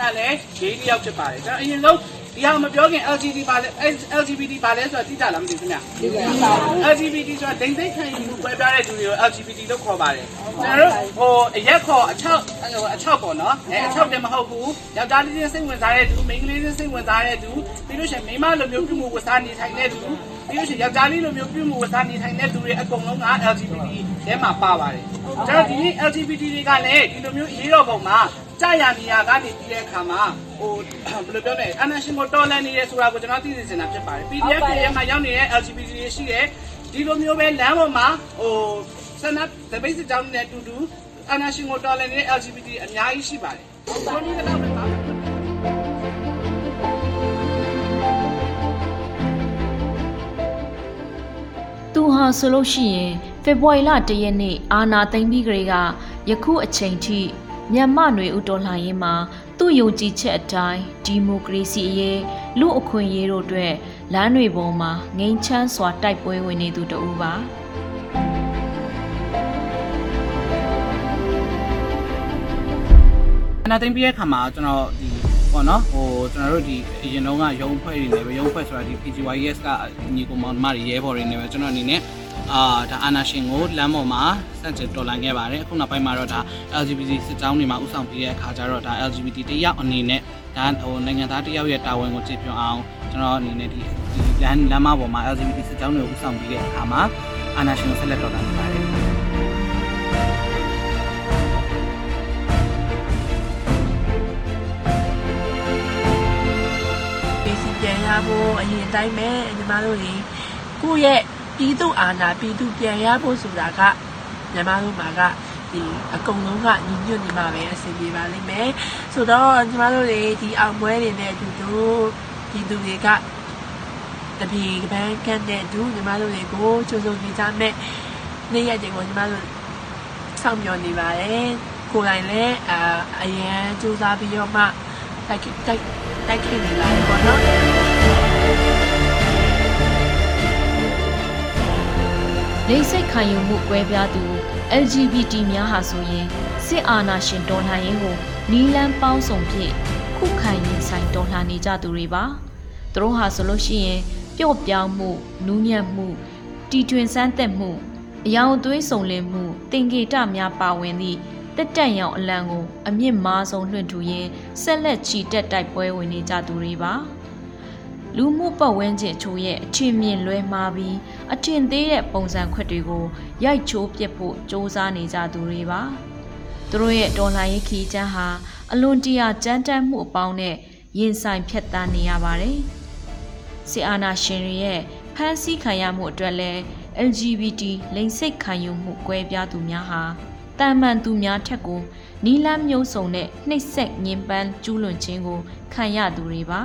ကလည်းဂေးတစ်ယောက်ဖြစ်ပါတယ်ကျွန်တော်အရင်ဆုံးဒီဟာမပြောခင် LGBT ပါလဲ LGBT ပါလဲဆိုတာသိကြလားမသိဘူးခင်ဗျ LGBT ဆိုတာဒိန်သိက်ခံယူမှုပွဲပြတဲ့သူတွေကို LGBT လို့ခေါ်ပါတယ်ကျွန်တော်တို့ဟိုအရက်ခေါ်အချောက်ဟိုအချောက်ပေါ့နော်အဲအချောက်တယ်မဟုတ်ဘူးယောက်ျားလေးချင်းစိတ်ဝင်စားတဲ့သူမိန်းကလေးချင်းစိတ်ဝင်စားတဲ့သူပြီးလို့ရှိရင်မိန်းမလိုမျိုးပြုမှုဝတ်စားနေထိုင်တဲ့သူပြီးလို့ရှိရင်ယောက်ျားလေးလိုမျိုးပြုမှုဝတ်စားနေထိုင်တဲ့သူတွေအကုန်လုံးက LGBT ထဲမှာပါပါတယ်ကျွန်တော်ဒီနေ့ LGBT တွေကလည်းဒီလိုမျိုးအရေးတော်ပုံမှာ ကြာရနေရကနေပြီးတဲ့အခါမှာဟိုဘယ်လိုပြောလဲအနာရှင်ကိုတော်လန်နေတယ်ဆိုတာကိုကျွန်တော်သိသိစင်တာဖြစ်ပါတယ် PDF ရဲ့မှာရောက်နေတဲ့ LGBT တွေရှိတယ်ဒီလိုမျိုးပဲလမ်းပေါ်မှာဟိုဆန္ဒတပိတ်စကြောင်းနဲ့အတူတူအနာရှင်ကိုတော်လန်နေတဲ့ LGBT အများကြီးရှိပါတယ်ဘုန်းကြီးကတော့ပဲပါသူဟာဆိုလို့ရှိရင်ဖေဖော်ဝါရီလ၁ရက်နေ့အာနာသိမ့်ပြီးကလေးကယခုအချိန်ထိ မြန်မာ့ຫນွေဥတော်လှန်ရေးမှာသူ့ယုံကြည်ချက်အတိုင်းဒီမိုကရေစီအရေးလူအခွင့်အရေးတို့အတွက်လမ်းတွေပေါ်မှာငိမ့်ချမ်းစွာတိုက်ပွဲဝင်နေသူတဦးပါအနာသိမ့်ပြီးတဲ့ခါမှာကျွန်တော်ဒီပေါ့နော်ဟိုကျွန်တော်တို့ဒီအရင်တုန်းကရုံးဖွဲ့တွေနေပဲရုံးဖွဲ့ဆိုတာဒီ PGYS ကညီကိုမောင်မတွေရဲဘော်တွေနေပဲကျွန်တော်အနေနဲ့ အာဒါအာနာရှင်ကိုလမ်းပေါ်မှာစန့်ကျင်တော်လှန်ခဲ့ပါတယ်အခုနောက်ပိုင်းမှာတော့ဒါ LGBT စစ်ကြောင်းတွေမှာဥဆောင်ပြီးတဲ့အခါကျတော့ဒါ LGBT တယောက်အနေနဲ့ဒါဟိုနိုင်ငံသားတယောက်ရဲ့တာဝန်ကိုကြည့်ပြအောင်ကျွန်တော်အနေနဲ့ဒီဒီလမ်းလမ်းမပေါ်မှာ LGBT စစ်ကြောင်းတွေကိုဥဆောင်ပြီးတဲ့အခါမှာအာနာရှင်ကိုဆက်လက်တော်လှန်နေပါတယ်ပေးစီပြန်ရဖို့အရင်တိုင်းပဲညီမတို့တွေကိုယ့်ရဲ့ ပြည်သူအာဏာပြည်သူပြန်ရဖို့ဆိုတာကညီမတို့မှာကဒီအကုန်လုံးကညီညွတ်နေမှာပဲအဆင်ပြေပါလိမ့်မယ်ဆိုတော့ညီမတို့တွေဒီအောင်ပွဲတွေနဲ့အတူတူပြည်သူတွေကတပီကပန်းကန်းတဲ့ဒူညီမတို့တွေကိုကြိုးစုံနေကြမဲ့နေ့ရက်တွေကိုညီမတို့စောင့်မျှော်နေပါတယ်ကိုယ်တိုင်လည်းအာအရန်စူးစမ်းပြီးတော့မှတိုက်တိုက်တိုက်ခိုက်နေလာတယ်ပေါ့နော် လိမ့်စိတ်ခံယူမှုကွဲပြားသူ LGBT များဟာဆိုရင်စစ်အာဏာရှင်တော်လှန်ရေးကိုနီးလန်းပေါင်းစုံဖြင့်ခုခံရင်ဆိုင်တော်လှန်နေကြသူတွေပါသူတို့ဟာဆိုလို့ရှိရင်ပျော့ပြောင်းမှုနူးညံ့မှုတီထွင်ဆန်းသက်မှုအယောင်အသွေးစုံလင်မှုတင်ကေတများပါဝင်သည့်တက်တက်ရောင်အလံကိုအမြင့်မားဆုံးလွှင့်ထူရင်းဆက်လက်ချီတက်တိုက်ပွဲဝင်နေကြသူတွေပါ လူမှုပတ်ဝန်းကျင်ချို့ရဲ့အထင်မြင်လွဲမှားပြီးအထင်သေးတဲ့ပုံစံခွက်တွေကိုရိုက်ချိုးပြစ်ဖို့စ조사နေကြသူတွေပါသူတို့ရဲ့ဒေါ်လာရေးခီးချမ်းဟာအလွန်တရာကြမ်းတမ်းမှုအပေါင်းနဲ့ရင်ဆိုင်ဖြတ်တန်းနေရပါတယ်စီအာနာရှင်တွေရဲ့ဖမ်းဆီးခံရမှုအတွက်လဲ LGBT လိင်စိတ်ခံယူမှုကွဲပြားသူများဟာတာမန်သူများထက်ကိုနီလန်းမျိုးစုံနဲ့နှိပ်စက်ညှဉ်းပန်းကျူးလွန်ခြင်းကိုခံရသူတွေပါ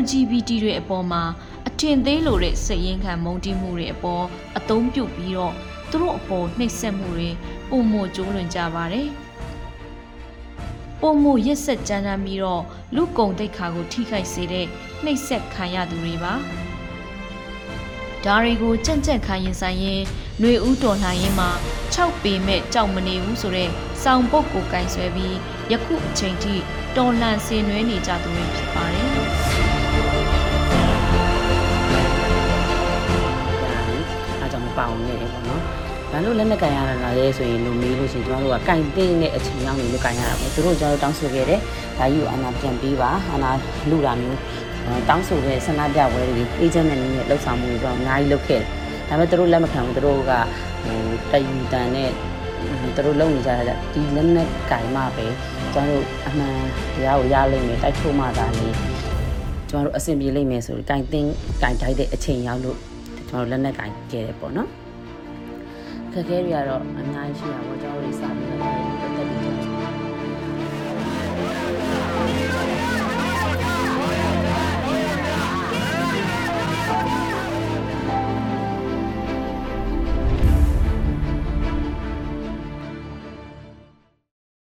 LGBT တွေအပေါ်မှာအထင်သေးလိုတဲ့စိတ်ရင်းခံမုန်းတီးမှုတွေအပေါ်အသုံးပြုပြီးတော့သူတို့အပေါ်နှိပ်စက်မှုတွေပုံမကျိုးလွန်ကြပါတယ်။ပုံမရက်ဆက်ကြမ်းတမ်းပြီးတော့လူကုံတိတ်ခါကိုထိခိုက်စေတဲ့နှိပ်စက်ခံရသူတွေပါ။ဒါတွေကိုကြံ့ကြံ့ခံရင်ဆိုင်ရင်ຫນွေဦးတော်လှန်ရင်မှာ6ပေမဲ့ကြောက်မနေဘူးဆိုတဲ့စောင်ပုတ်ကိုကင်ဆွဲပြီးယခုအချိန်ထိတော်လှန်ဆင်နွှဲနေကြသူတွေဖြစ်ပါတယ်။ အားကြောင့်မပါအောင်နဲ့ပေါ့နော်။ဘာလို့လက်နဲ့ကန်ရတာလဲဆိုရင်လူမေးလို့ရှိရင်ကျွန်တော်တို့ကကန်တင်းတဲ့အချိန်ရောက်နေလို့ကန်ရတာပေါ့။သူတို့ကျွန်တော်တောင်းဆိုခဲ့တယ်။ဒါကြီးကိုအာနာပြန်ပေးပါ။အာနာလူတာမျိုးတောင်းဆိုတဲ့ဆန္ဒပြပွဲတွေအေဂျင့်နဲ့နည်းနဲ့လှုပ်ဆောင်မှုတွေတော့အများကြီးလုပ်ခဲ့တယ်။ဒါပေမဲ့သူတို့လက်မခံဘူးသူတို့ကဟိုတယူတန်နဲ့သူတို့လုံနေကြတာဒီလက်နဲ့ကန်မှပဲကျွန်တော်တို့အမှန်တရားကိုရလိမ့်မယ်တိုက်ထုတ်မှသာလေကျွန်တော်တို့အဆင်ပြေလိမ့်မယ်ဆိုရင်ကန်တင်းကန်တိုက်တဲ့အချိန်ရောက်လို့ ကျွန်တော်လက်နဲ့ကင်ခဲ့တယ်ပေါ့နော်ခက်ခဲတွေကတော့အများကြီးရှိတာပေါ့ကျွန်တော်တို့စာပြီးတော့တက်ပြီး